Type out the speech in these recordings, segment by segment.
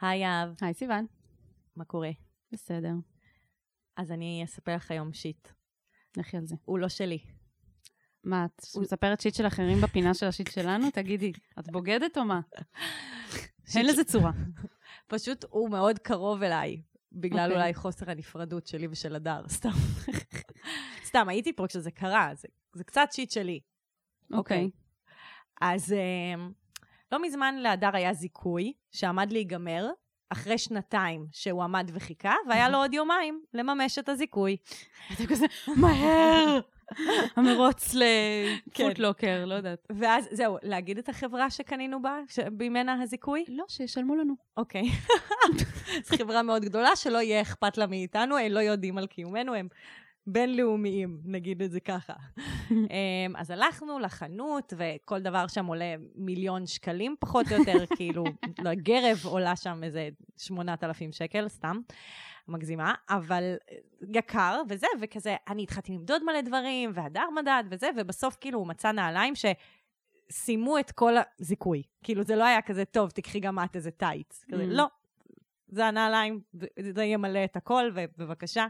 היי אהב, היי סיוון. מה קורה? בסדר, אז אני אספר לך היום שיט. לכי על זה. הוא לא שלי. מה, את מספרת שיט של אחרים בפינה של השיט שלנו? תגידי, את בוגדת או מה? אין לזה צורה. פשוט הוא מאוד קרוב אליי, בגלל אוקיי. אולי חוסר הנפרדות שלי ושל הדר, סתם. סתם, הייתי פה כשזה קרה, זה, זה קצת שיט שלי. אוקיי. אז אה, לא מזמן להדר היה זיכוי שעמד להיגמר, אחרי שנתיים שהוא עמד וחיכה, והיה לו עוד יומיים לממש את הזיכוי. אתה כזה, מהר! המרוץ כן. לפוטלוקר, לא יודעת. ואז, זהו, להגיד את החברה שקנינו בה, ממנה הזיכוי? לא, שישלמו לנו. אוקיי. זו חברה מאוד גדולה שלא יהיה אכפת לה מאיתנו, הם לא יודעים על קיומנו, הם בינלאומיים, נגיד את זה ככה. אמ, אז הלכנו לחנות, וכל דבר שם עולה מיליון שקלים, פחות או יותר, כאילו, לא, גרב עולה שם איזה 8,000 שקל, סתם. מגזימה, אבל אה, יקר, וזה, וכזה, אני התחלתי למדוד מלא דברים, והדר מדד וזה, ובסוף כאילו הוא מצא נעליים שסיימו את כל הזיכוי. כאילו, זה לא היה כזה, טוב, תקחי גם את איזה טייץ. כזה, Mm. לא, זה הנעליים, זה ימלא את הכל, ובבקשה,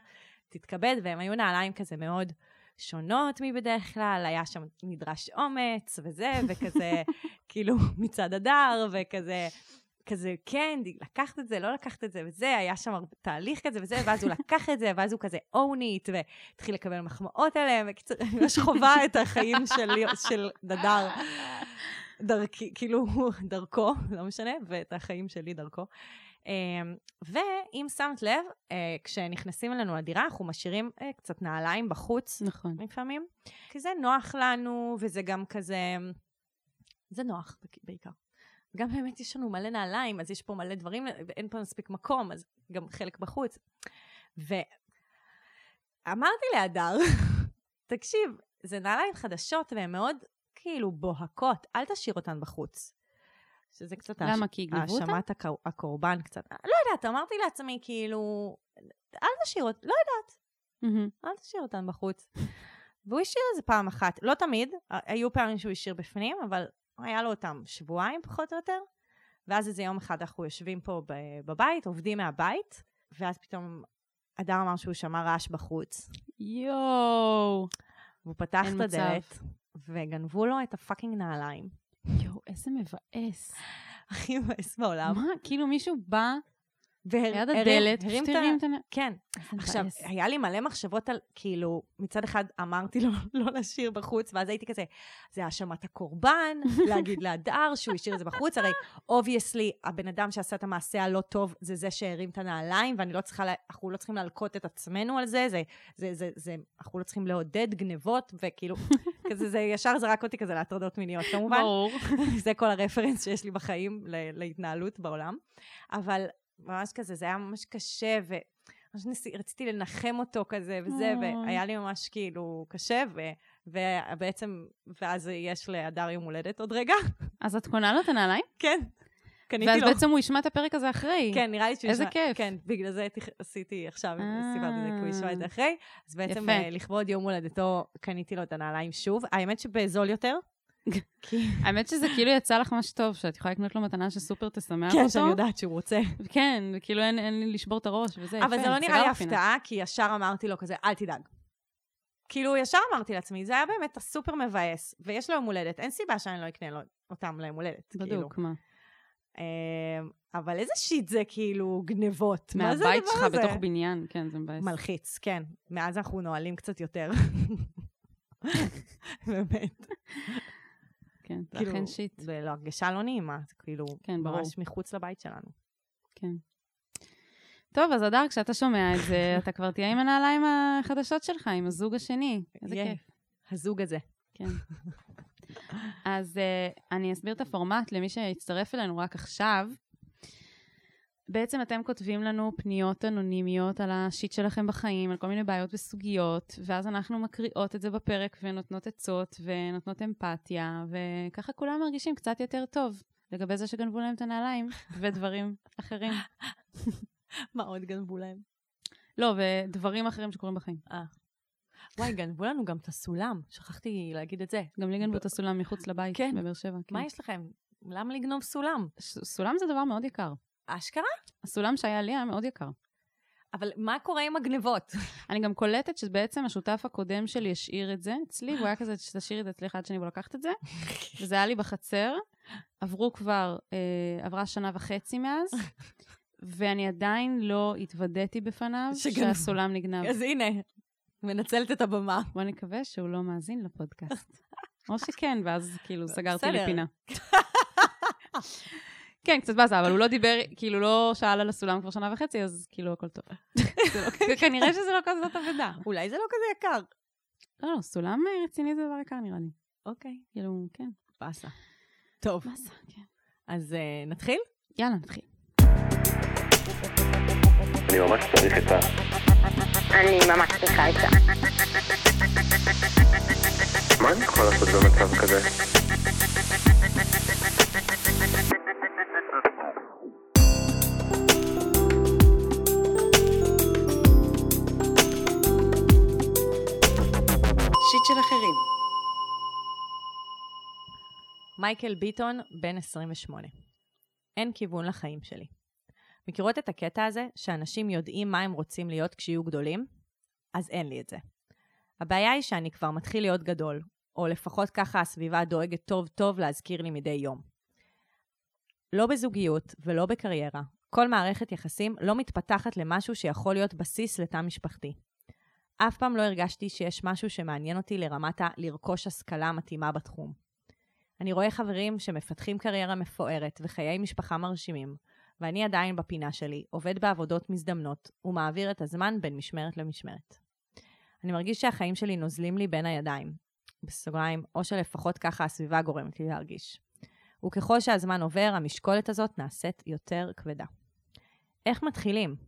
תתכבד, והם היו נעליים כזה מאוד שונות מבדרך כלל, היה שם נדרש אומץ וזה, וכזה, כאילו, מצד הדר, וכזה... כזה, כן, לקחת את זה, לא לקחת את זה, וזה, היה שם תהליך כזה וזה, ואז הוא לקח את זה, ואז הוא כזה own it, והתחיל לקבל מחמאות עליהם, בקיצור, אני ממש חווה את החיים שלי, של נדר, דרכי, כאילו, דרכו, לא משנה, ואת החיים שלי דרכו. אמ, ואם שמת לב, אה, כשנכנסים אלינו לדירה, אנחנו משאירים אה, קצת נעליים בחוץ, נכון. לפעמים, כי זה נוח לנו, וזה גם כזה, זה נוח בעיקר. גם באמת יש לנו מלא נעליים, אז יש פה מלא דברים, ואין פה מספיק מקום, אז גם חלק בחוץ. ואמרתי להדר, תקשיב, זה נעליים חדשות והן מאוד כאילו בוהקות, אל תשאיר אותן בחוץ. שזה קצת למה? כי יגנבו אותה? האשמת הקור- הקורבן קצת. לא יודעת, אמרתי לעצמי, כאילו, אל תשאיר אותן, לא יודעת. מהמם. אל תשאיר אותן בחוץ. והוא השאיר את זה פעם אחת. לא תמיד, היו פעמים שהוא השאיר בפנים, אבל היה לו אותם שבועיים פחות או יותר. ואז איזה יום אחד אנחנו יושבים פה בבית, עובדים מהבית, ואז פתאום הדר אמר שהוא שמע רעש בחוץ. יואו. והוא פתח את מצב. הדלת, וגנבו לו את ה fucking נעליים. יואו, איזה מבאס. הכי מבאס בעולם. מה? כאילו מישהו בא ליד הדלת, הרים את ה-. כן. עכשיו. היה לי מלא מחשבות על, כאילו, מצד אחד אמרתי לו לא להשאיר בחוץ, ואז הייתי כזה, זה האשמת הקורבן, להגיד להדר שהוא השאיר את זה בחוץ, הרי obviously, הבן אדם שעשה את המעשה הלא טוב זה זה שהרים את הנעליים, ואני לא צריכה, אנחנו לא צריכים להלקות את עצמנו על זה, זה, זה, זה, זה, אנחנו לא צריכים לעודד גנבות, וכאילו, כזה, זה ישר זרק אותי כזה להטרדות מיניות, כמובן. ברור. זה כל הרפרנס שיש לי בחיים להתנהלות בעולם. אבל ממש כזה, זה היה ממש קשה, וממש ניסי, רציתי לנחם אותו כזה וזה. והיה לי ממש כאילו קשה, ו, ובעצם, ואז יש להדר יום הולדת עוד רגע. אז את קונה לו את הנעליים? כן, קניתי ואז לו. בעצם הוא ישמע את הפרק הזה אחרי. כן, נראה לי שהוא איזה ישמע- כיף. כן, בגלל זה עשיתי עכשיו, אה. סיפרתי את זה, כי הוא ישמע את זה אחרי. אז בעצם יפה. אה, לכבוד יום הולדתו, קניתי לו את הנעליים שוב. האמת שבזול יותר. כי... האמת שזה כאילו יצא לך ממש טוב, שאת יכולה לקנות לו מתנה שסופר תשמח כן, אותו. שאני יודעת שהוא רוצה. כן, וכאילו אין, אין לי לשבור את הראש וזה. אבל זה לא נראה לי. הפתעה, כי ישר אמרתי לו כזה, אל תדאג. כאילו, ישר אמרתי לעצמי, זה היה באמת סופר מבאס, ויש לו יום הולדת, אין סיבה שאני לא אקנה לו אותם ליום הולדת, כאילו. בדיוק, מה? אמ, אבל איזה שיט זה כאילו גנבות, מהבית שלך? בתוך בניין, כן, זה מבאס. מלחיץ, כן. מאז אנחנו נועלים קצת יותר. באמת. כן, זה כאילו, אכן שיט. זה הרגשה לא נעימה, זה כאילו, כן, ברור. ממש מחוץ לבית שלנו. כן. טוב, אז אדר, כשאתה שומע את זה, אתה כבר תהיה עם הנעליים החדשות שלך, עם הזוג השני. איזה יהיה. כיף. הזוג הזה. כן. אז uh, אני אסביר את הפורמט למי שהצטרף אלינו רק עכשיו. בעצם אתם כותבים לנו פניות אנונימיות על השיט שלכם בחיים, על כל מיני בעיות וסוגיות, ואז אנחנו מקריאות את זה בפרק ונותנות עצות ונותנות אמפתיה, וככה כולם מרגישים קצת יותר טוב לגבי זה שגנבו להם את הנעליים ודברים אחרים. מה עוד גנבו להם? לא, ודברים אחרים שקורים בחיים. וואי, גנבו לנו גם את הסולם, שכחתי להגיד את זה. גם לי גנבו את הסולם מחוץ לבית כן. בבאר שבע. כן. מה יש לכם? למה לגנוב סולם? סולם זה דבר מאוד יקר. אשכרה? הסולם שהיה לי היה מאוד יקר. אבל מה קורה עם הגנבות? אני גם קולטת שבעצם השותף הקודם שלי השאיר את זה אצלי, והוא היה כזה, שתשאירי את זה אצלך עד שאני ולקחת את זה, וזה היה לי בחצר. עברו כבר, אה, עברה שנה וחצי מאז, ואני עדיין לא התוודעתי בפניו שגנבו. שהסולם נגנב. אז הנה, מנצלת את הבמה. בוא נקווה שהוא לא מאזין לפודקאסט. או שכן, ואז כאילו סגרתי לי בסדר. פינה. כן, קצת באסה, אבל הוא לא דיבר, כאילו לא שאל על הסולם כבר שנה וחצי, אז כאילו הכל טוב. לא- כנראה שזה לא כזאת אבדה. אולי זה לא כזה יקר. לא, לא, סולם אה, רציני זה דבר יקר נראה לי. אוקיי. כאילו, כן. באסה. טוב, באסה, כן. אז אה, נתחיל? יאללה, נתחיל. אני ממש צריך עצה. אני ממש צריכה עצה. מה אני יכול לעשות במצב כזה? של אחרים. מייקל ביטון, בן 28. אין כיוון לחיים שלי. מכירות את הקטע הזה שאנשים יודעים מה הם רוצים להיות כשיהיו גדולים? אז אין לי את זה. הבעיה היא שאני כבר מתחיל להיות גדול, או לפחות ככה הסביבה דואגת טוב טוב להזכיר לי מדי יום. לא בזוגיות ולא בקריירה, כל מערכת יחסים לא מתפתחת למשהו שיכול להיות בסיס לתא משפחתי. אף פעם לא הרגשתי שיש משהו שמעניין אותי לרמת הלרכוש השכלה מתאימה בתחום. אני רואה חברים שמפתחים קריירה מפוארת וחיי משפחה מרשימים, ואני עדיין בפינה שלי, עובד בעבודות מזדמנות, ומעביר את הזמן בין משמרת למשמרת. אני מרגיש שהחיים שלי נוזלים לי בין הידיים, בסוגריים, או שלפחות ככה הסביבה גורמת לי להרגיש. וככל שהזמן עובר, המשקולת הזאת נעשית יותר כבדה. איך מתחילים?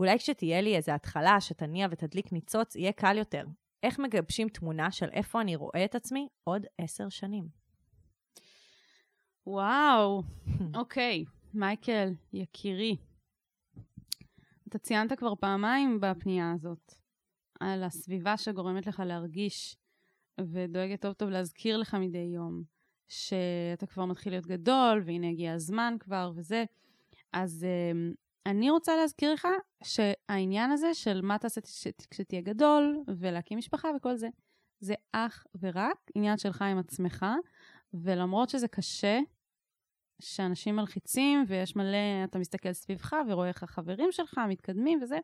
אולי כשתהיה לי איזו התחלה שתניע ותדליק ניצוץ, יהיה קל יותר. איך מגבשים תמונה של איפה אני רואה את עצמי עוד עשר שנים? וואו, אוקיי, מייקל, יקירי. אתה ציינת כבר פעמיים בפנייה הזאת על הסביבה שגורמת לך להרגיש ודואגת טוב טוב להזכיר לך מדי יום שאתה כבר מתחיל להיות גדול, והנה הגיע הזמן כבר וזה. אז um, אני רוצה להזכיר לך שהעניין הזה של מה תעשה כש- כשתהיה גדול ולהקים משפחה וכל זה, זה אך ורק עניין שלך עם עצמך, ולמרות שזה קשה, שאנשים מלחיצים ויש מלא, אתה מסתכל סביבך ורואה איך החברים שלך מתקדמים וזה,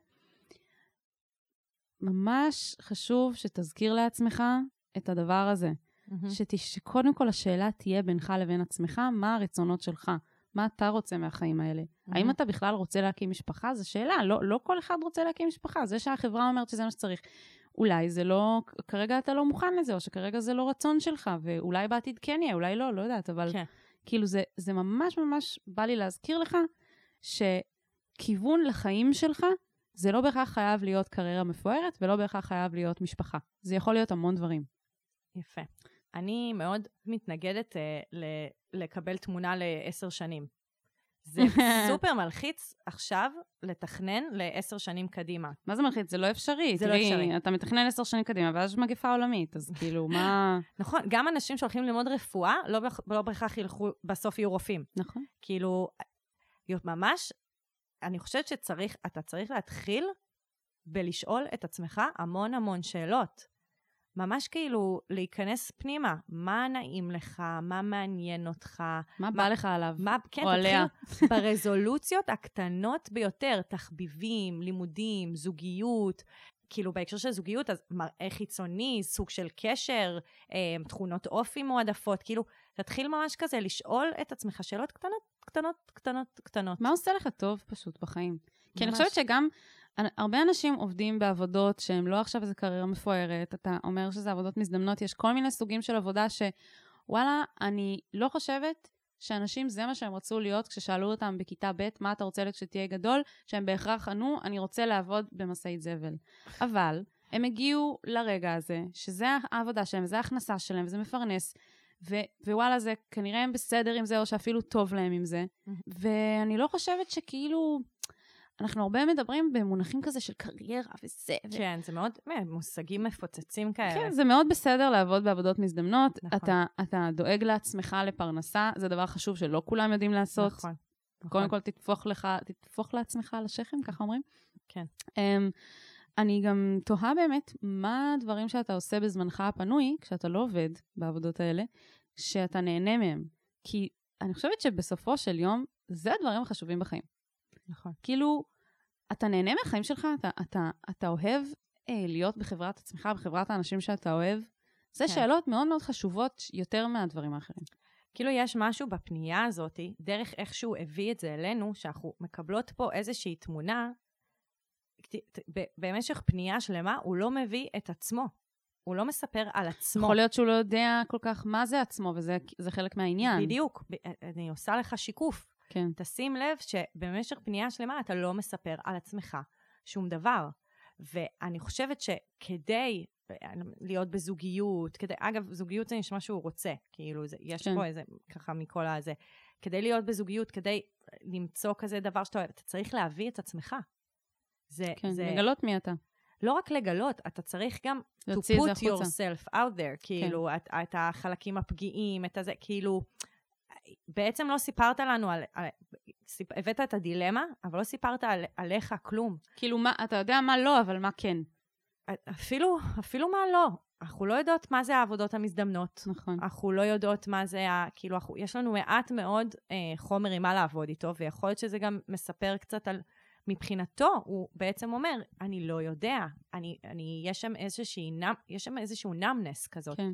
ממש חשוב שתזכיר לעצמך את הדבר הזה. שת, שקודם כל השאלה תהיה בינך לבין עצמך, מה הרצונות שלך? מה אתה רוצה מהחיים האלה? האם אתה בכלל רוצה להקים משפחה? זו שאלה, לא, לא כל אחד רוצה להקים משפחה. זה שהחברה אומרת שזה מה שצריך. אולי זה לא, כרגע אתה לא מוכן לזה, או שכרגע זה לא רצון שלך, ואולי בעתיד כן יהיה, אולי לא, לא יודעת, אבל כן. כאילו זה, זה ממש ממש בא לי להזכיר לך שכיוון לחיים שלך, זה לא בהכרח חייב להיות קריירה מפוארת, ולא בהכרח חייב להיות משפחה. זה יכול להיות המון דברים. יפה. אני מאוד מתנגדת אה, ל- לקבל תמונה לעשר שנים. זה סופר מלחיץ עכשיו לתכנן לעשר שנים קדימה. מה זה מלחיץ? זה לא אפשרי. זה לא תראי, אפשרי. אתה מתכנן עשר שנים קדימה, ואז יש מגפה עולמית, אז כאילו, מה... נכון, גם אנשים שהולכים ללמוד רפואה, לא, לא בהכרח ילכו, בסוף יהיו רופאים. נכון. כאילו, ממש, אני חושבת שצריך, אתה צריך להתחיל בלשאול את עצמך המון המון שאלות. ממש כאילו להיכנס פנימה, מה נעים לך, מה מעניין אותך, מה בא לך עליו? מה, כן, או עליה. ברזולוציות הקטנות ביותר, תחביבים, לימודים, זוגיות. כאילו בהקשר של זוגיות, אז מראה חיצוני, סוג של קשר, אה, תכונות אופי מועדפות, כאילו, תתחיל ממש כזה לשאול את עצמך שאלות קטנות, קטנות, קטנות, קטנות. מה עושה לך טוב פשוט בחיים? כי אני ממש. חושבת שגם הרבה אנשים עובדים בעבודות שהן לא עכשיו איזו קריירה מפוארת, אתה אומר שזה עבודות מזדמנות, יש כל מיני סוגים של עבודה שוואלה, אני לא חושבת שאנשים זה מה שהם רצו להיות כששאלו אותם בכיתה ב', מה אתה רוצה להיות כשתהיה גדול, שהם בהכרח ענו, אני רוצה לעבוד במשאית זבל. אבל הם הגיעו לרגע הזה, שזה העבודה שלהם, וזה ההכנסה שלהם, וזה מפרנס, ו- ווואלה, זה כנראה הם בסדר עם זה, או שאפילו טוב להם עם זה. ואני לא חושבת שכאילו, אנחנו הרבה מדברים במונחים כזה של קריירה וזה. ו- כן, זה מאוד, מושגים מפוצצים כאלה. כן, זה מאוד בסדר לעבוד בעבודות מזדמנות. נכון. אתה, אתה דואג לעצמך לפרנסה, זה דבר חשוב שלא כולם יודעים לעשות. נכון. נכון. קודם כל תטפוח לך, תטפוח לעצמך על השכם, ככה אומרים? כן. Um, אני גם תוהה באמת, מה הדברים שאתה עושה בזמנך הפנוי, כשאתה לא עובד בעבודות האלה, שאתה נהנה מהם. כי אני חושבת שבסופו של יום, זה הדברים החשובים בחיים. נכון. כאילו, אתה נהנה מהחיים שלך, אתה, אתה, אתה אוהב אה, להיות בחברת עצמך, בחברת האנשים שאתה אוהב. זה כן. שאלות מאוד מאוד חשובות יותר מהדברים האחרים. כאילו יש משהו בפנייה הזאת, דרך איך שהוא הביא את זה אלינו, שאנחנו מקבלות פה איזושהי תמונה, במשך פנייה שלמה הוא לא מביא את עצמו. הוא לא מספר על עצמו. יכול להיות שהוא לא יודע כל כך מה זה עצמו, וזה זה חלק מהעניין. בדיוק. ב- אני עושה לך שיקוף. כן. תשים לב שבמשך פנייה שלמה אתה לא מספר על עצמך שום דבר. ואני חושבת שכדי אה, להיות בזוגיות, כדי, אגב, זוגיות זה נשמע שהוא רוצה, כאילו, זה, יש כן. פה איזה, ככה מכל הזה. כדי להיות בזוגיות, כדי למצוא כזה דבר שאתה אוהב, אתה צריך להביא את עצמך. זה, כן, זה לגלות מי אתה. לא רק לגלות, אתה צריך גם to put yourself out there, כאילו, את, את החלקים הפגיעים, את הזה, כאילו, בעצם לא סיפרת לנו על, על סיפ, הבאת את הדילמה, אבל לא סיפרת על, עליך כלום. כאילו, מה, אתה יודע מה לא, אבל מה כן. אפילו, אפילו מה לא. אנחנו לא יודעות מה זה העבודות המזדמנות. נכון. אנחנו לא יודעות מה זה ה... כאילו, אנחנו, יש לנו מעט מאוד אה, חומר עם מה לעבוד איתו, ויכול להיות שזה גם מספר קצת על... מבחינתו, הוא בעצם אומר, אני לא יודע, אני, אני, יש שם איזושהי, נם, יש שם איזשהו נמנס כזאת. כן.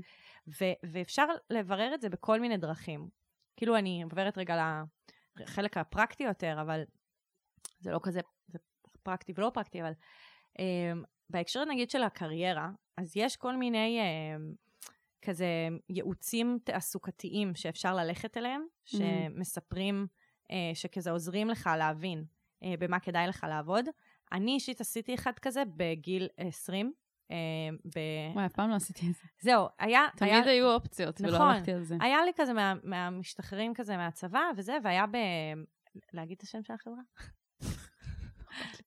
ו, ואפשר לברר את זה בכל מיני דרכים. כאילו, אני עוברת רגע לחלק הפרקטי יותר, אבל זה לא כזה, זה פרקטי ולא פרקטי, אבל um, בהקשר נגיד של הקריירה, אז יש כל מיני um, כזה ייעוצים תעסוקתיים שאפשר ללכת אליהם, שמספרים, uh, שכזה עוזרים לך להבין uh, במה כדאי לך לעבוד. אני אישית עשיתי אחד כזה בגיל 20. Uh, ב... וואי, אף פעם לא עשיתי את זה. זהו, היה... תמיד היה... היו אופציות, ולא נכון. הלכתי על זה. היה לי כזה מה, מהמשתחררים כזה מהצבא וזה, והיה ב... להגיד את השם של החברה?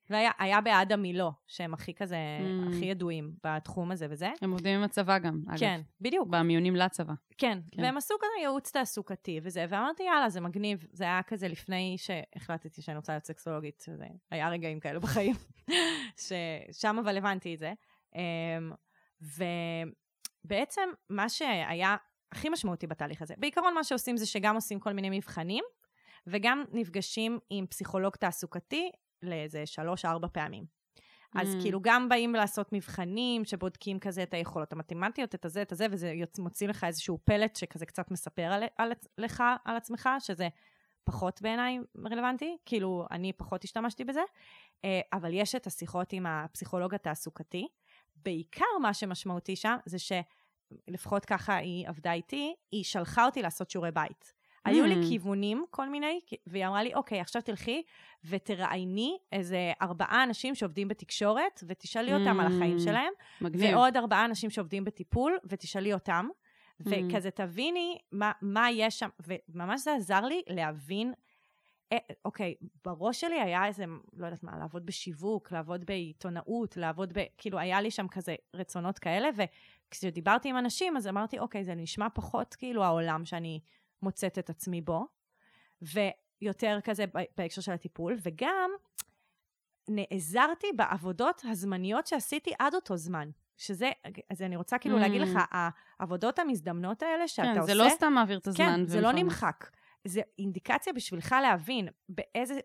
והיה היה בעד המילו, שהם הכי כזה, Mm. הכי ידועים בתחום הזה וזה. הם עובדים עם הצבא גם, אגב. כן, בדיוק, במיונים לצבא. כן. כן. והם עשו כזה ייעוץ תעסוקתי וזה, ואמרתי, יאללה, זה מגניב. זה היה כזה לפני שהחלטתי שאני רוצה להיות סקסולוגית, היה רגעים כאלו בחיים, ששם אבל הבנתי את זה. אמ, ובעצם מה שהיה הכי משמעותי בתהליך הזה, בעיקרון מה שעושים זה שגם עושים כל מיני מבחנים, וגם נפגשים עם פסיכולוג תעסוקתי לאיזה שלוש-ארבע פעמים. אז Mm. כאילו גם באים לעשות מבחנים שבודקים כזה את היכולות המתמטיות, את הזה, את הזה, וזה מוציא לך איזשהו פלט שכזה קצת מספר על, על, לך, על עצמך, שזה פחות בעיניי רלוונטי, כאילו אני פחות השתמשתי בזה, אה, אבל יש את השיחות עם הפסיכולוג התעסוקתי. בעיקר מה שמשמעותי שם זה שלפחות ככה היא עבדה איתי, היא שלחה אותי לעשות שיעורי בית. היו לי Mm. כיוונים, כל מיני, והיא אמרה לי, אוקיי, עכשיו תלכי ותראייני איזה ארבעה אנשים שעובדים בתקשורת, ותשאלי אותם על החיים Mm. שלהם, מגניב. ועוד ארבעה אנשים שעובדים בטיפול, ותשאלי אותם, Mm. וכזה תביני מה, מה יש שם, וממש זה עזר לי להבין, אוקיי, בראש שלי היה איזה, לא יודעת מה, לעבוד בשיווק, לעבוד בעיתונאות, לעבוד ב... כאילו, היה לי שם כזה רצונות כאלה, וכשדיברתי עם אנשים, אז אמרתי, אוקיי, זה נשמע פחות כאילו העולם שאני מוצאת את עצמי בו, ויותר כזה בהקשר של הטיפול, וגם נעזרתי בעבודות הזמניות שעשיתי עד אותו זמן. שזה, אז אני רוצה כאילו Mm. להגיד לך, העבודות המזדמנות האלה שאתה כן, עושה... זה לא סתם מעביר את הזמן. כן, זה לא. נמחק. זה אינדיקציה בשבילך להבין באיזה,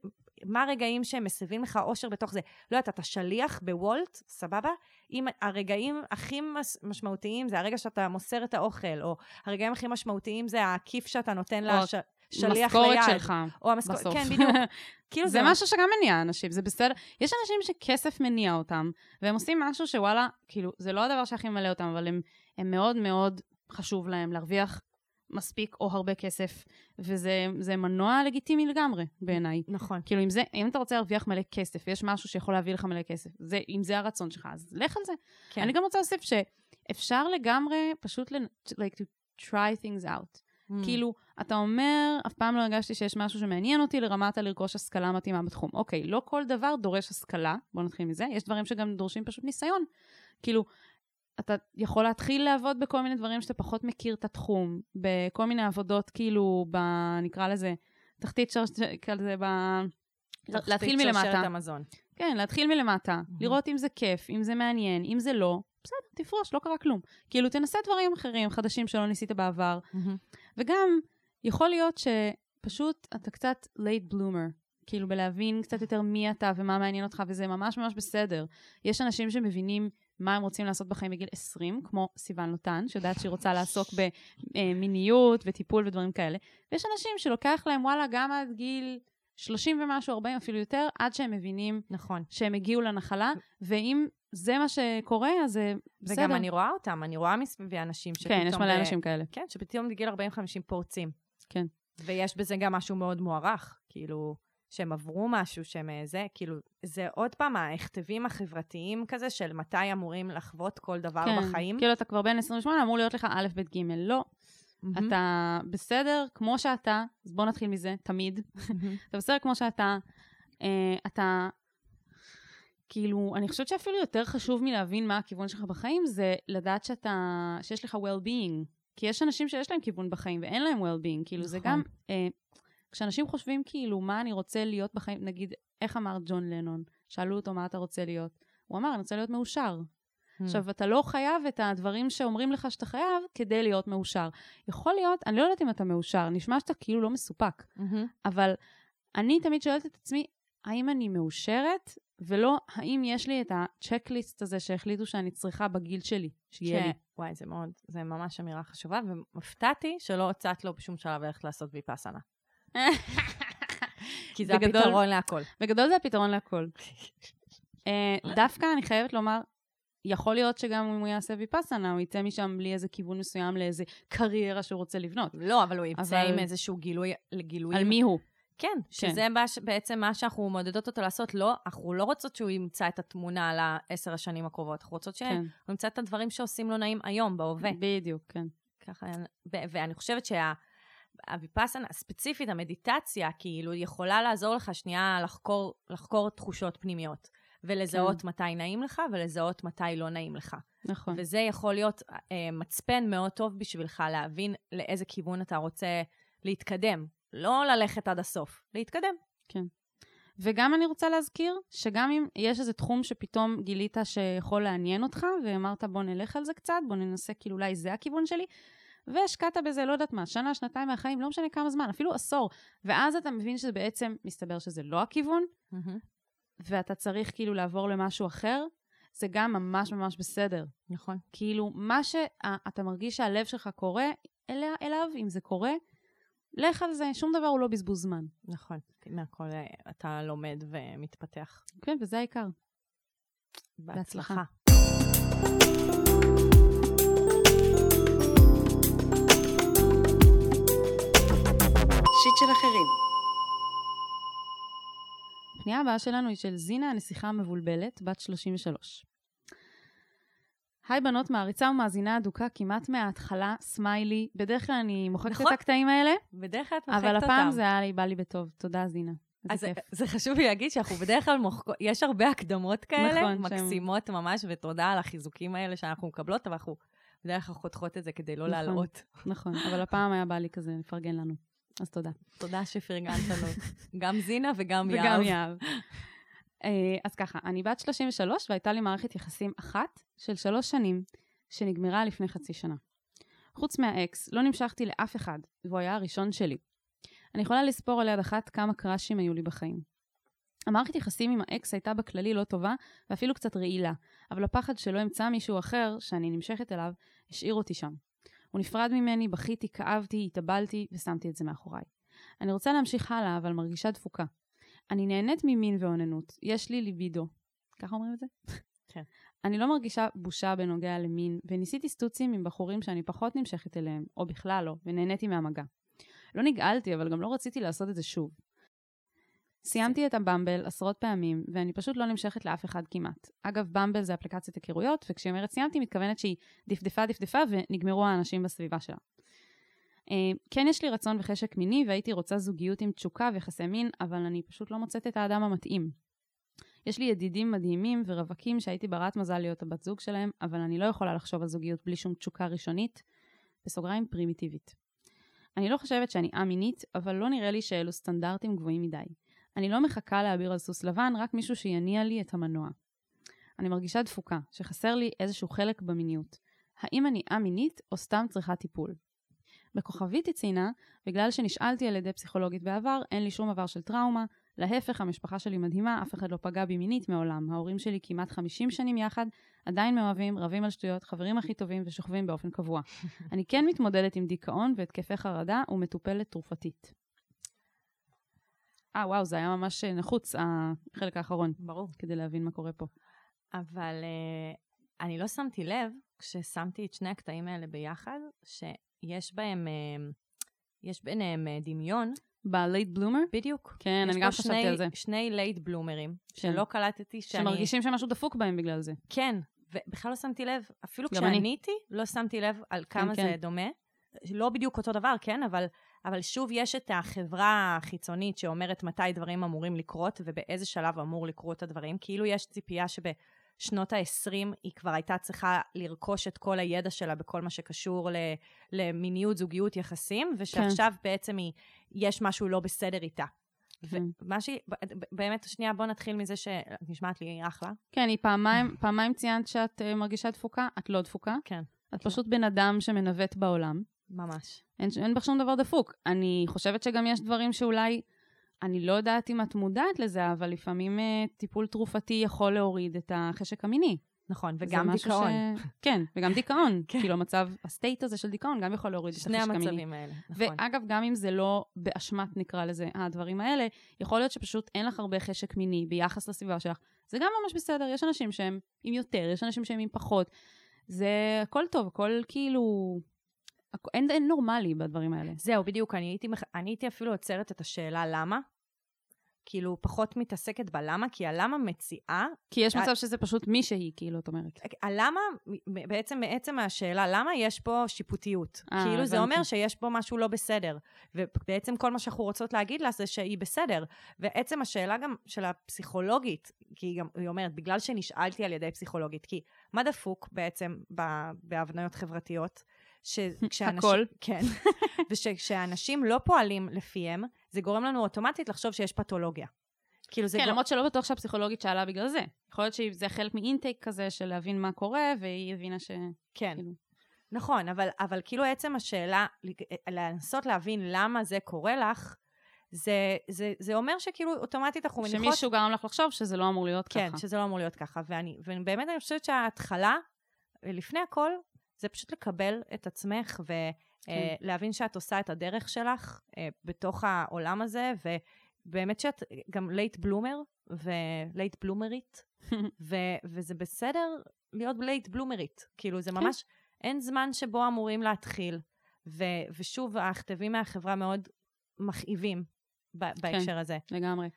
מה הרגעים שהם מסבים לך אושר בתוך זה. לא יודעת, אתה שליח בוולט, סבבה? אם הרגעים הכי משמעותיים זה הרגע שאתה מוסר את האוכל, או הרגעים הכי משמעותיים זה הכיף שאתה נותן לשליח ליד. משכורת שלך. או המשכורת, בסוף. כן, בדיוק. כאילו זה משהו שגם מניע אנשים, זה בסדר. יש אנשים שכסף מניע אותם, והם עושים משהו שוואלה, כאילו, זה לא הדבר שהכי ממלא אותם, אבל הם, הם מאוד מאוד חשוב להם להרוויח מספיק או הרבה כסף, וזה זה מנוע לגיטימי לגמרי, בעיניי. נכון. כאילו, אם, זה, אם אתה רוצה להרוויח מלא כסף, ויש משהו שיכול להביא לך מלא כסף, זה, אם זה הרצון שלך, אז לך על זה. כן. אני גם רוצה להוסיף שאפשר לגמרי פשוט, ל- like to try things out. Mm. כאילו, אתה אומר, אף פעם לא הרגשתי שיש משהו שמעניין אותי לרמת הלרכוש השכלה מתאימה בתחום. אוקיי, לא כל דבר דורש השכלה, בוא נתחיל מזה, יש דברים שגם דורשים פשוט ניסיון. כאילו, אתה יכול להתחיל לעבוד בכל מיני דברים שאתה פחות מכיר את התחום, בכל מיני עבודות, כאילו, ב, נקרא לזה, תחתית שרשרת, כזה ב... תחתית להתחיל שרשרת מלמטה. המזון. כן, להתחיל מלמטה, לראות אם זה כיף, אם זה מעניין, אם זה לא, בסדר, תפרוש, לא קרה כלום. כאילו, תנסה דברים אחרים, חדשים שלא ניסית בעבר. וגם, יכול להיות שפשוט אתה קצת late bloomer, כאילו בלהבין קצת יותר מי אתה ומה מעניין אותך, וזה ממש ממש בסדר. יש אנשים שמבינים מה הם רוצים לעשות בחיים בגיל 20, כמו סיוון לוטן, שיודעת שהיא רוצה לעסוק במיניות וטיפול ודברים כאלה, ויש אנשים שלוקח להם, וואלה, גם עד גיל 30 ומשהו, 40 אפילו יותר, עד שהם מבינים נכון. שהם הגיעו לנחלה, ואם זה מה שקורה, אז זה בסדר. וגם אני רואה אותם, אני רואה מסביבי אנשים שפתאום... כן, יש מלא ב- אנשים כאלה. כן, שפתאום בגיל 40-50 פורצים. כן. ויש בזה גם משהו מאוד מוערך, כאילו, שהם עברו משהו שהם אה, זה, כאילו, זה עוד פעם ההכתבים החברתיים כזה של מתי אמורים לחוות כל דבר כן, בחיים. כאילו אתה כבר בן 28, אמור להיות לך א', ב', ג', לא. מהמם. אתה בסדר כמו שאתה, אז בוא נתחיל מזה, תמיד. מהמם. אתה בסדר כמו שאתה. אה, אתה, כאילו, אני חושבת שאפילו יותר חשוב מלהבין מה הכיוון שלך בחיים, זה לדעת שאתה, שיש לך well-being. כי יש אנשים שיש להם כיוון בחיים ואין להם well-being. כאילו, זה נכון. גם, אה, כשאנשים חושבים כאילו, מה אני רוצה להיות בחיים, נגיד, איך אמר ג'ון לנון? שאלו אותו מה אתה רוצה להיות. הוא אמר, אני רוצה להיות מאושר. עכשיו, אתה לא חייב את הדברים שאומרים לך שאתה חייב כדי להיות מאושר. יכול להיות, אני לא יודעת אם אתה מאושר, נשמע שאתה כאילו לא מסופק, מהמם. אבל אני תמיד שואלת את עצמי, האם אני מאושרת, ולא האם יש לי את הצ'קליסט הזה שהחליטו שאני צריכה בגיל שלי, שיהיה כן. לי. וואי, זה מאוד, זה ממש אמירה חשובה, והופתעתי שלא הצעת לו בשום שלב ללכת לעשות ויפאסנה. כי זה בגדול- הפתרון להכל. בגדול זה הפתרון להכל. אה, דווקא אני חייבת לומר, יכול להיות שגם אם הוא יעשה ויפאסנה, הוא יצא משם בלי איזה כיוון מסוים לאיזה קריירה שהוא רוצה לבנות. לא, אבל הוא יצא אבל- עם איזשהו גילוי, לגילוי... על מי הוא? כן, שזה בש- בעצם מה שאנחנו מעודדות אותו לעשות. לא, אנחנו לא רוצות שהוא ימצא את התמונה על העשר השנים הקרובות, אנחנו רוצות שהוא כן, ימצא את הדברים שעושים לו נעים היום, בהווה. בדיוק, כן. ככה, ו- ואני חושבת שהוויפאסנה, ספציפית המדיטציה, כאילו, יכולה לעזור לך שנייה לחקור, לחקור תחושות פנימיות, ולזהות כן. מתי נעים לך, ולזהות מתי לא נעים לך. נכון. וזה יכול להיות אה, מצפן מאוד טוב בשבילך להבין לאיזה כיוון אתה רוצה להתקדם. לא ללכת עד הסוף, להתקדם. וגם אני רוצה להזכיר, שגם אם יש איזה תחום שפתאום גילית שיכול לעניין אותך, ואמרת בוא נלך על זה קצת, בוא ננסה, כאילו אולי זה הכיוון שלי, והשקעת בזה, לא יודעת מה, שנה, שנתיים מהחיים, לא משנה כמה זמן, אפילו עשור, ואז אתה מבין שזה בעצם, מסתבר שזה לא הכיוון, ואתה צריך כאילו לעבור למשהו אחר, זה גם ממש ממש בסדר. נכון. כאילו, מה שאתה מרגיש שהלב שלך קורא אליה, אליו, אם זה קורה, לך על זה, שום דבר הוא לא בזבוז זמן. נכון. מהכל אה, אתה לומד ומתפתח. כן, וזה העיקר. בהצלחה. בהצלחה. שיט של אחרים. הפנייה הבאה שלנו היא של זינה, הנסיכה המבולבלת, בת 33. היי בנות, מעריצה ומאזינה אדוקה כמעט מההתחלה, סמיילי. בדרך כלל אני מוחקת נכון. את הקטעים האלה, בדרך כלל את מוחקת אבל אותם. הפעם זה היה לי, בא לי בטוב. תודה, זינה. אז כיף. זה חשוב לי להגיד שאנחנו בדרך כלל מוחקות, יש הרבה הקדמות כאלה, נכון, מקסימות ממש, ותודה על החיזוקים האלה שאנחנו מקבלות, אבל אנחנו בדרך כלל חותכות את זה כדי לא נכון. להלאות. נכון, אבל הפעם היה בא לי כזה לפרגן לנו. אז תודה. תודה שפרגנת לנו. גם זינה וגם יהב. וגם יהב. אה, אז ככה, אני בת 33 והייתה לי מערכת יחסים אחת של שלוש שנים, שנגמרה לפני חצי שנה. חוץ מהאקס, לא נמשכתי לאף אחד, והוא היה הראשון שלי. אני יכולה לספור על יד אחת כמה קראשים היו לי בחיים. המערכת יחסים עם האקס הייתה בכללי לא טובה, ואפילו קצת רעילה, אבל הפחד שלא אמצא מישהו אחר, שאני נמשכת אליו, השאיר אותי שם. הוא נפרד ממני, בכיתי, כאבתי, התאבלתי, ושמתי את זה מאחוריי. אני רוצה להמשיך הלאה, אבל מרגישה דפוקה. אני נהנית ממין ואוננות, יש לי ליבידו. ככה אומרים את זה? כן. אני לא מרגישה בושה בנוגע למין, וניסיתי סטוצים עם בחורים שאני פחות נמשכת אליהם, או בכלל לא, ונהניתי מהמגע. לא נגעלתי, אבל גם לא רציתי לעשות את זה שוב. סיימתי את הבמבל עשרות פעמים, ואני פשוט לא נמשכת לאף אחד כמעט. אגב, במבל זה אפליקציית היכרויות, וכשהיא אומרת סיימתי, מתכוונת שהיא דפדפה דפדפה ונגמרו האנשים בסביבה שלה. אה, כן יש לי רצון וחשק מיני, והייתי רוצה זוגיות עם תשוקה ויחסי מין, אבל אני פשוט לא מוצאת את האדם המתאים. יש לי ידידים מדהימים ורווקים שהייתי ברת מזל להיות הבת זוג שלהם, אבל אני לא יכולה לחשוב על זוגיות בלי שום תשוקה ראשונית, בסוגריים פרימיטיבית. אני לא חושבת שאני א-מינית, אבל לא נראה לי שאלו סטנדרטים גבוהים מדי. אני לא מחכה להעביר על סוס לבן, רק מישהו שיניע לי את המנוע. אני מרגישה דפוקה, שחסר לי איזשהו חלק במיניות. האם אני א-מינית או סתם צריכה טיפול? בכוכבית היא ציינה, בגלל שנשאלתי על ידי פסיכולוגית בעבר, אין לי שום עבר של טראומה. להפך, המשפחה שלי מדהימה, אף אחד לא פגע בי מינית מעולם. ההורים שלי כמעט 50 שנים יחד, עדיין מאוהבים, רבים על שטויות, חברים הכי טובים ושוכבים באופן קבוע. אני כן מתמודדת עם דיכאון והתקפי חרדה ומטופלת תרופתית. אה, וואו, זה היה ממש נחוץ, החלק האחרון, ברור. כדי להבין מה קורה פה. אבל uh, אני לא שמתי לב, כששמתי את שני הקטעים האלה ביחד, שיש בהם, uh, יש ביניהם uh, דמיון. ב late bloomer? בדיוק. כן, אני גם חשבתי על זה. שני late bloomer ים, כן. שלא קלטתי שאני... שמרגישים שמשהו דפוק בהם בגלל זה. כן, ובכלל לא שמתי לב, אפילו גם אני. כשעניתי, לא שמתי לב על כמה כן. זה דומה. לא בדיוק אותו דבר, כן, אבל, אבל שוב יש את החברה החיצונית שאומרת מתי דברים אמורים לקרות ובאיזה שלב אמור לקרות הדברים. כאילו יש ציפייה שבשנות ה-20 היא כבר הייתה צריכה לרכוש את כל הידע שלה בכל מה שקשור ל, למיניות, זוגיות, יחסים, ושעכשיו כן. בעצם היא, יש משהו לא בסדר איתה. כן. ומה שהיא, באמת, שנייה, בוא נתחיל מזה שאת נשמעת לי אחלה. כן, היא פעמיים, פעמיים ציינת שאת uh, מרגישה דפוקה, את לא דפוקה. כן. את פשוט בן אדם שמנווט בעולם. ממש. אין, אין בך שום דבר דפוק. אני חושבת שגם יש דברים שאולי, אני לא יודעת אם את מודעת לזה, אבל לפעמים uh, טיפול תרופתי יכול להוריד את החשק המיני. נכון, וגם דיכאון. ש... כן, וגם דיכאון. כן. כאילו המצב, הסטייט הזה של דיכאון גם יכול להוריד את שני החשק המיני. המצבים האלה, נכון. ואגב, גם אם זה לא באשמת, נקרא לזה, הדברים האלה, יכול להיות שפשוט אין לך הרבה חשק מיני ביחס לסביבה שלך. זה גם ממש בסדר, יש אנשים שהם עם יותר, יש אנשים שהם עם פחות. זה הכל טוב, הכל כאילו... אין, אין נורמלי בדברים האלה. זהו, בדיוק, אני הייתי, אני הייתי אפילו עוצרת את השאלה למה. כאילו, פחות מתעסקת בלמה, כי הלמה מציעה, כי יש אה, מצב שזה פשוט מי שהיא, כאילו, את אומרת. הלמה, מ- בעצם מעצם השאלה למה, יש פה שיפוטיות. אה, כאילו, זה. אומר שיש פה משהו לא בסדר. ובעצם כל מה שאנחנו רוצות להגיד לה זה שהיא בסדר. ועצם השאלה גם של הפסיכולוגית, כי היא גם, היא אומרת, בגלל שנשאלתי על ידי פסיכולוגית, כי מה דפוק בעצם בהבניות חברתיות? שכשאנשים... הכל. כן. ושכשאנשים לא פועלים לפיהם, זה גורם לנו אוטומטית לחשוב שיש פתולוגיה. כאילו זה כן, גור- למרות שלא בטוח שהפסיכולוגית שאלה בגלל זה. יכול להיות שזה חלק מאינטייק כזה של להבין מה קורה, והיא הבינה ש... כן. כאילו. נכון, אבל, אבל כאילו עצם השאלה, לנסות להבין למה זה קורה לך, זה, זה, זה אומר שכאילו אוטומטית אנחנו מניחות... שמישהו גרם לך לחשוב שזה לא אמור להיות כן, ככה. שזה לא אמור להיות ככה. ואני, ובאמת אני חושבת שההתחלה, לפני הכל, זה פשוט לקבל את עצמך ולהבין שאת עושה את הדרך שלך אה, בתוך העולם הזה, ובאמת שאת גם late bloomer ו late bloomer ית, ו- וזה בסדר להיות late bloomer ית. כאילו, זה ממש, אין זמן שבו אמורים להתחיל. ו- ושוב, הכתבים מהחברה מאוד מכאיבים ב- בהקשר הזה. לגמרי.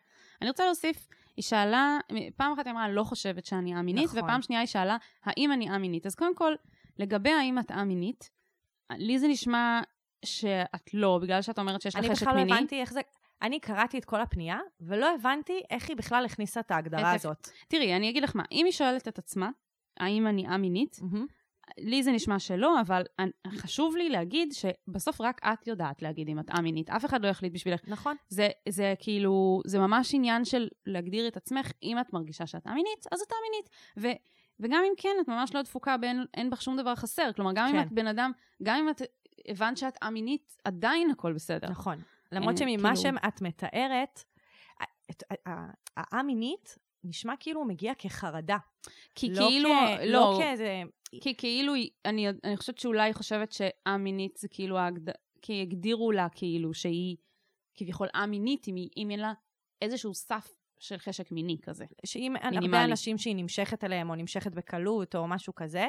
אני רוצה להוסיף, היא שאלה, פעם אחת היא אמרה, לא חושבת שאני א-מינית, נכון. ופעם שנייה היא שאלה, האם אני א-מינית? אז קודם כל, לגבי האם את א-מינית, לי זה נשמע שאת לא, בגלל שאת אומרת שיש לך אני חשק בכלל לא מיני. הבנתי איך זה... אני קראתי את כל הפנייה, ולא הבנתי איך היא בכלל הכניסה את ההגדרה את- הזאת. תראי, אני אגיד לך מה, אם היא שואלת את עצמה, האם אני א-מינית, לי זה נשמע שלא, אבל אני- חשוב לי להגיד שבסוף רק את יודעת להגיד אם את א-מינית, אף אחד לא יחליט בשבילך. נכון. זה, זה כאילו, זה ממש עניין של להגדיר את עצמך, אם את מרגישה שאת א-מינית, אז את א-מינית. וגם אם כן, את ממש לא דפוקה ואין אין בך שום דבר חסר. כלומר, גם כן. אם את בן אדם, גם אם את הבנת שאת א-מינית, עדיין הכל בסדר. נכון. למרות שממה כאילו- שאת מתארת, ה-א-מינית נשמע כאילו הוא מגיע כחרדה. כי לא כאילו, כ- לא, לא כאיזה... כי כאילו, אני, אני חושבת שאולי חושבת א-מינית זה כאילו, ההגד... כי הגדירו לה כאילו שהיא כביכול א-מינית, אם, היא- אם אין לה איזשהו סף של חשק מיני כזה. שאם מינימלי. הרבה אנשים שהיא נמשכת אליהם, או נמשכת בקלות, או משהו כזה,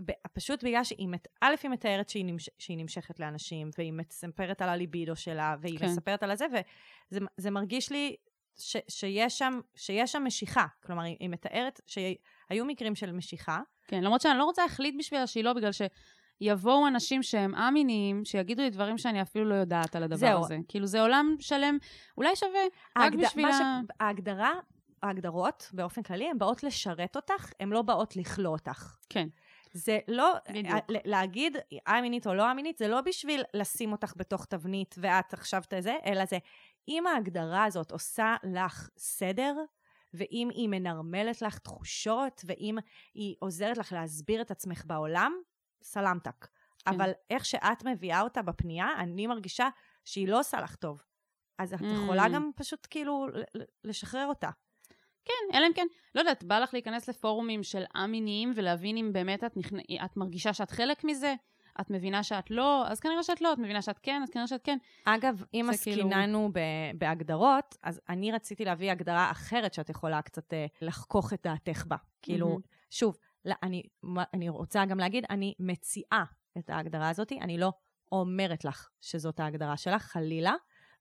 ופשוט בגלל שהיא, א', היא מתארת שהיא, נמש, שהיא נמשכת לאנשים, והיא מספרת על הליבידו שלה, והיא כן. מספרת על הזה, וזה זה מרגיש לי ש, שיש, שם, שיש שם משיכה. כלומר, היא, מתארת שהיו מקרים של משיכה, כן, למרות שאני לא רוצה להחליט בשבילה שהיא לא, בגלל שיבואו אנשים שהם א-מיניים, שיגידו לי דברים שאני אפילו לא יודעת על הדבר זהו. הזה. כאילו, זה עולם שלם, אולי שווה רק ההגד- בשביל מה ה... ש- ההגדרה, ההגדרות באופן כללי, הן באות לשרת אותך, הן לא באות לכלוא אותך. כן. זה לא, בדיוק. להגיד א-מינית או לא א-מינית, זה לא בשביל לשים אותך בתוך תבנית ואת עכשיו תזה, אלא זה, אם ההגדרה הזאת עושה לך סדר, ואם היא מנרמלת לך תחושות, ואם היא עוזרת לך להסביר את עצמך בעולם, סלמתק. כן. אבל איך שאת מביאה אותה בפנייה, אני מרגישה שהיא לא עושה לך טוב. אז את Mm. יכולה גם פשוט כאילו לשחרר אותה. כן, אלא אם כן, לא יודעת, בא לך להיכנס לפורומים של א-מיניים ולהבין אם באמת את, נכנ... את מרגישה שאת חלק מזה, את מבינה שאת לא, אז כנראה שאת לא, את מבינה שאת כן, אז כנראה שאת כן. אגב, אם כאילו- עסקיננו ב- בהגדרות, אז אני רציתי להביא הגדרה אחרת שאת יכולה קצת אה, לחכוך את דעתך בה. כאילו. שוב, אני, אני רוצה גם להגיד, אני מציעה את ההגדרה הזאת, אני לא אומרת לך שזאת ההגדרה שלך, חלילה,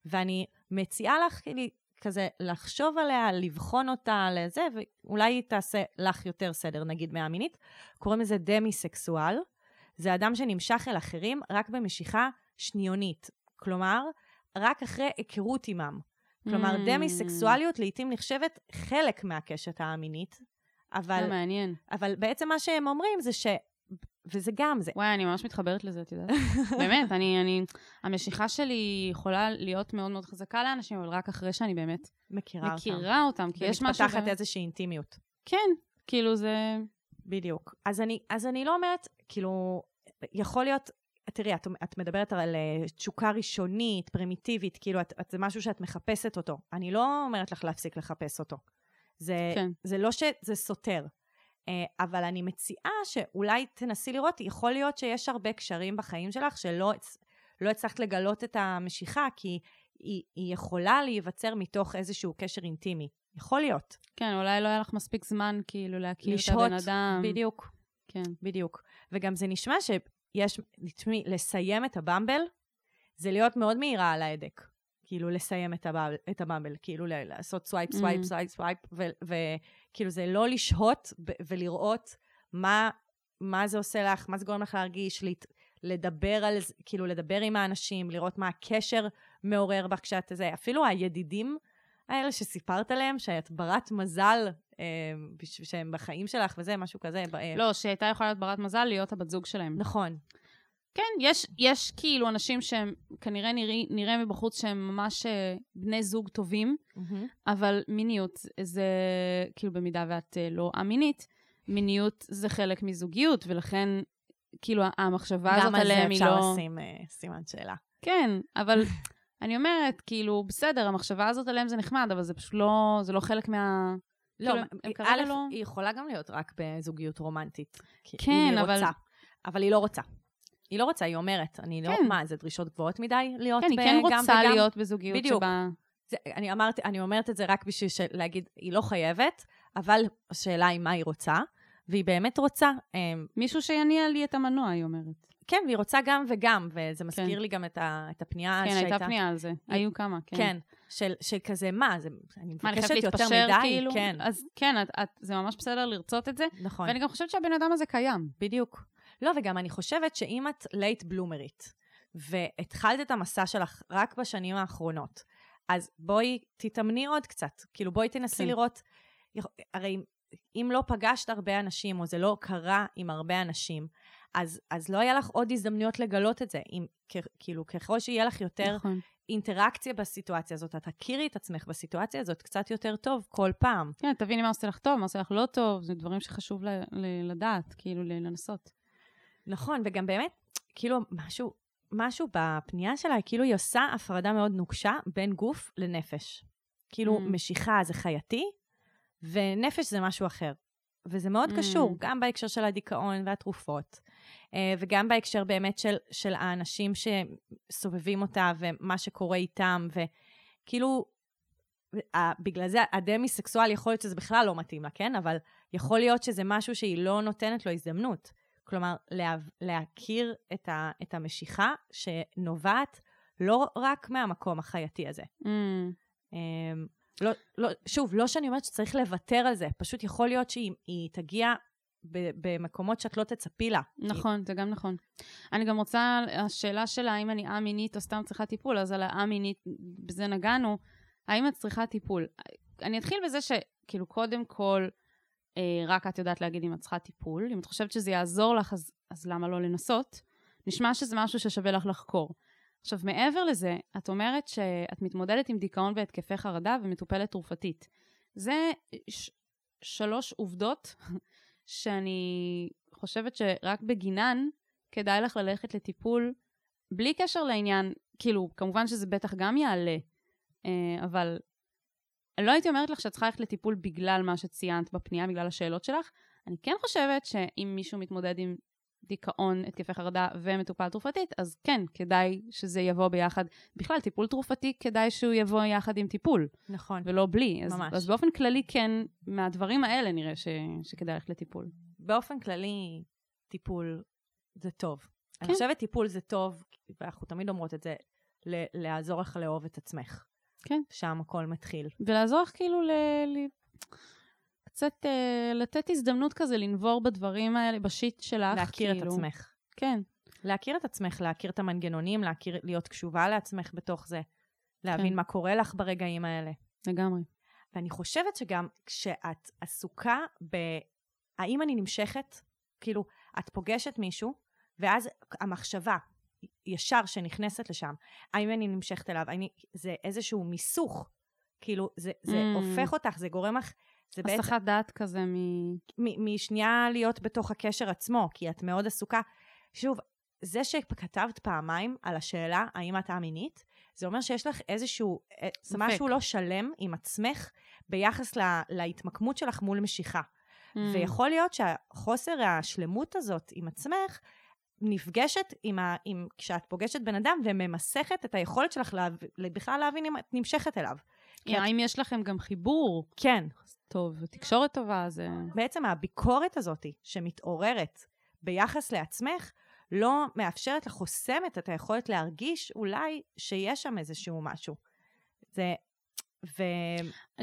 ואני מציעה לך כאילו, כזה לחשוב עליה, לבחון אותה לזה, ואולי היא תעשה לך יותר סדר, נגיד מהמינית. קוראים לזה דמי-סקסואל. זה אדם שנמשך אל אחרים רק במשיכה שניונית. כלומר, רק אחרי היכרות עימם. כלומר, Mm. דמי-סקסואליות לעתים נחשבת חלק מהקשת המינית, אבל, זה מעניין. אבל בעצם מה שהם אומרים זה ש... וזה גם זה. וואי, אני ממש מתחברת לזה, את יודעת? באמת, אני, אני, המשיכה שלי יכולה להיות מאוד מאוד חזקה לאנשים, אבל רק אחרי שאני באמת מכירה אותם. מכירה אותם, כי יש משהו... ומתפתחת איזושהי אינטימיות. כן, כאילו זה... בדיוק. אז אני, אז אני לא אומרת, כאילו, יכול להיות, תראי, את, את מדברת על אה, תשוקה ראשונית, פרימיטיבית, כאילו, את, את, זה משהו שאת מחפשת אותו. אני לא אומרת לך להפסיק לחפש אותו. זה, כן. זה לא שזה סותר. אה, אבל אני מציעה שאולי תנסי לראות, יכול להיות שיש הרבה קשרים בחיים שלך שלא לא הצלחת לגלות את המשיכה, כי היא, היא יכולה להיווצר מתוך איזשהו קשר אינטימי. יכול להיות. כן, אולי לא היה לך מספיק זמן, כאילו, להכיר את לשהות, הבן אדם. בדיוק. כן. בדיק. וגם זה נשמע שיש, לסיים את הבמבל, זה להיות מאוד מהירה על ההדק. כאילו, לסיים את, ה Bumble, את ה Bumble, כאילו, לעשות swipe, swipe, Mm. swipe, swipe, וכאילו, זה לא לשהות ולראות מה, מה זה עושה לך, מה זה גורם לך להרגיש, להת, לדבר על זה, כאילו, לדבר עם האנשים, לראות מה הקשר מעורר בך כשאת זה. אפילו הידידים האלה שסיפרת עליהם, שאת ברת מזל, אה, שהם בחיים שלך וזה, משהו כזה. אה, לא, שהייתה יכולה להיות ברת מזל להיות הבת זוג שלהם. נכון. כן, יש, יש כאילו אנשים שהם כנראה נראה, נראה מבחוץ שהם ממש אה, בני זוג טובים, אבל מיניות זה, כאילו במידה ואת אה, לא א-מינית, מיניות זה חלק מזוגיות, ולכן, כאילו, המחשבה הזאת גם על זה עליהם היא אפשר לא... לשים אה, סימן שאלה. כן, אבל אני אומרת, כאילו, בסדר, המחשבה הזאת עליהם זה נחמד, אבל זה פשוט לא, זה לא חלק מה... לא, כאילו, א', לא- היא יכולה גם להיות רק בזוגיות רומנטית. כן, אם היא אבל- רוצה. אבל היא לא רוצה. היא לא רוצה, היא אומרת, אני לא, כן. מה, זה דרישות גבוהות מדי להיות כן, היא ב- כן גם רוצה וגם? להיות בזוגיות בדיוק. שבה... זה, אני, אמרתי, אני אומרת את זה רק בשביל של- להגיד, היא לא חייבת, אבל השאלה היא מה היא רוצה, והיא באמת רוצה. אמ, מישהו שיניע לי את המנוע, היא אומרת. כן, והיא רוצה גם וגם, וזה מזכיר לי גם את, ה, את הפנייה כן, שהייתה. הייתה פנייה על זה. היו כמה, כן. כן, של, של כזה, מה, זה, אני מה, אני מבקשת חייבת יותר מדי, כאילו? כן, אז כן, את, את, זה ממש בסדר לרצות את זה, נכון. ואני גם חושבת שהבן אדם הזה קיים. בדיוק. לא, וגם אני חושבת שאם את late bloomer ית, והתחלת את המסע שלך רק בשנים האחרונות, אז בואי תתאמני עוד קצת. כאילו, בואי תנסי כן. לראות, הרי אם לא פגשת הרבה אנשים, או זה לא קרה עם הרבה אנשים, אז, אז לא היה לך עוד הזדמנויות לגלות את זה. אם, כ- כאילו, ככל שיהיה לך יותר נכון. אינטראקציה בסיטואציה הזאת, את תכירי את עצמך בסיטואציה הזאת קצת יותר טוב כל פעם. כן, תביני מה עושה לך טוב, מה עושה לך לא טוב, זה דברים שחשוב ל, ל, לדעת, כאילו, לנסות. נכון, וגם באמת, כאילו, משהו, משהו בפנייה שלה, כאילו היא עושה הפרדה מאוד נוקשה בין גוף לנפש. כאילו, Mm. משיכה זה חייתי, ונפש זה משהו אחר. וזה מאוד Mm. קשור, גם בהקשר של הדיכאון והתרופות, אה, וגם בהקשר באמת של, של האנשים שסובבים אותה ומה שקורה איתם, וכאילו, ה- בגלל זה הדמי-סקסואל, יכול להיות שזה בכלל לא מתאים לה, כן? אבל יכול להיות שזה משהו שהיא לא נותנת לו הזדמנות. כלומר, לה, להכיר את, ה, את המשיכה שנובעת לא רק מהמקום החייתי הזה. Mm, אמ, לא, לא, שוב, לא שאני אומרת שצריך לוותר על זה, פשוט יכול להיות שהיא היא תגיע ב, במקומות שאת לא תצפי לה. נכון, זה גם נכון. אני גם רוצה, השאלה שלה, האם אני א-מינית או סתם צריכה טיפול, אז על הא-מינית, בזה נגענו, האם את צריכה טיפול? אני אתחיל בזה שכאילו, קודם כל, רק את יודעת להגיד אם את צריכה טיפול. אם את חושבת שזה יעזור לך, אז, אז למה לא לנסות? נשמע שזה משהו ששווה לך לחקור. עכשיו, מעבר לזה, את אומרת שאת מתמודדת עם דיכאון והתקפי חרדה ומטופלת תרופתית. זה ש- שלוש עובדות שאני חושבת שרק בגינן כדאי לך ללכת לטיפול, בלי קשר לעניין, כאילו, כמובן שזה בטח גם יעלה, אה, אבל לא הייתי אומרת לך שאת צריכה ללכת לטיפול בגלל מה שציינת בפנייה, בגלל השאלות שלך. אני כן חושבת שאם מישהו מתמודד עם דיכאון, התקפי חרדה ומטופל תרופתית, אז כן, כדאי שזה יבוא ביחד. בכלל, טיפול תרופתי, כדאי שהוא יבוא יחד עם טיפול, נכון. ולא בלי. אז, ממש. אז באופן כללי, כן, מהדברים האלה נראה ש, שכדאי ללכת לטיפול. באופן כללי, טיפול זה טוב. כן. אני חושבת טיפול זה טוב, ואנחנו תמיד אומרות את זה, לעזור לך לאהוב את עצמך. כן. שם הכל מתחיל. ולעזור לך כאילו ל... ל... קצת אה, לתת הזדמנות כזה לנבור בדברים האלה, בשיט שלך. להכיר כאילו. את עצמך. כן. להכיר את עצמך, להכיר את המנגנונים, להכיר, להיות קשובה לעצמך בתוך זה, להבין כן. מה קורה לך ברגעים האלה. לגמרי. ואני חושבת שגם כשאת עסוקה ב... האם אני נמשכת? כאילו, את פוגשת מישהו, ואז המחשבה ישר שנכנסת לשם, האם אני נמשכת אליו? אני, זה איזשהו מיסוך. כאילו, זה, זה Mm. הופך אותך, זה גורם לך... זה בעצם הסחת דעת כזה מ... מ- משנייה להיות בתוך הקשר עצמו, כי את מאוד עסוקה. שוב, זה שכתבת פעמיים על השאלה האם את א-מינית, זה אומר שיש לך איזשהו, אה, ספק. משהו לא שלם עם עצמך ביחס לה, להתמקמות שלך מול משיכה. Mm. ויכול להיות שהחוסר השלמות הזאת עם עצמך נפגשת עם ה, עם, כשאת פוגשת בן אדם וממסכת את היכולת שלך להב, בכלל להבין אם את נמשכת אליו. כי את- האם יש לכם גם חיבור כן, טוב ותקשורת טובה, זה... בעצם הביקורת הזאת שמתעוררת ביחס לעצמך, לא מאפשרת לך, חוסמת את היכולת להרגיש אולי שיש שם איזשהו משהו. זה... ו...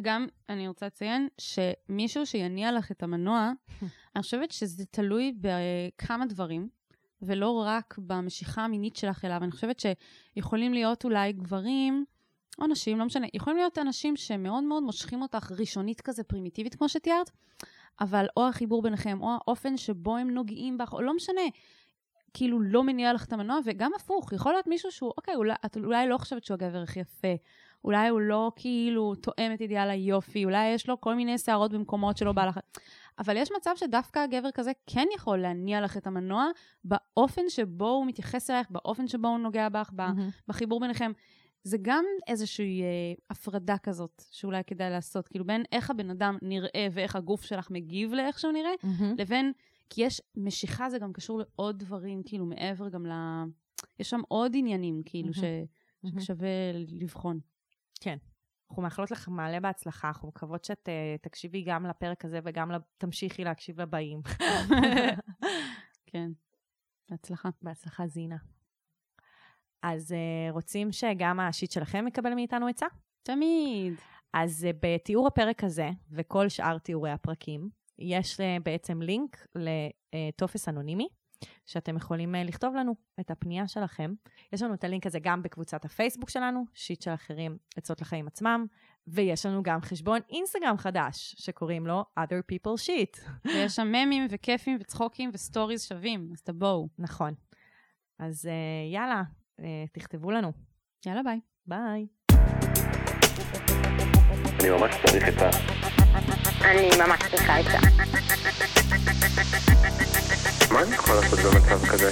גם אני רוצה לציין שמישהו שיניע לך את המנוע, אני חושבת שזה תלוי בכמה דברים, ולא רק במשיכה המינית שלך אליו. אני חושבת שיכולים להיות אולי גברים, או נשים, לא משנה, יכולים להיות אנשים שמאוד מאוד מושכים אותך ראשונית כזה פרימיטיבית, כמו שתיארת, אבל או החיבור ביניכם, או האופן שבו הם נוגעים בך, או לא משנה, כאילו לא מניע לך את המנוע, וגם הפוך, יכול להיות מישהו שהוא, אוקיי, אולי, את אולי לא חושבת שהוא הגבר הכי יפה, אולי הוא לא כאילו תואם את אידיאל היופי, אולי יש לו כל מיני שערות במקומות שלא בא לך. אבל יש מצב שדווקא הגבר כזה כן יכול להניע לך את המנוע באופן שבו הוא מתייחס אלייך, באופן שבו הוא נוגע בך, ב- בחיבור ביניכם. זה גם איזושהי אה, הפרדה כזאת שאולי כדאי לעשות, כאילו בין איך הבן אדם נראה ואיך הגוף שלך מגיב לאיך שהוא נראה, לבין, כי יש, משיכה זה גם קשור לעוד דברים, כאילו מעבר גם ל... יש שם עוד עניינים, כאילו, ש... ששווה לבחון. אנחנו מאחלות לך מעלה בהצלחה, אנחנו מקוות שאת uh, תקשיבי גם לפרק הזה וגם תמשיכי להקשיב לבאים. כן. בהצלחה. בהצלחה, זינה. אז uh, רוצים שגם ה shit שלכם יקבל מאיתנו עצה? תמיד. אז uh, בתיאור הפרק הזה, וכל שאר תיאורי הפרקים, יש uh, בעצם לינק לטופס אנונימי, שאתם יכולים uh, לכתוב לנו את הפנייה שלכם. יש לנו את הלינק הזה גם בקבוצת הפייסבוק שלנו, shit של אחרים, עצות לחיים עצמם, ויש לנו גם חשבון אינסטגרם חדש, שקוראים לו other people shit. ויש שם ממים וכיפים וצחוקים ו stories שווים, אז תבואו. נכון. אז uh, יאללה, uh, תכתבו לנו. יאללה ביי. ביי. אני ממש צריך את ה... אני ממש צריכה עצה. מה אני יכול לעשות במצב כזה?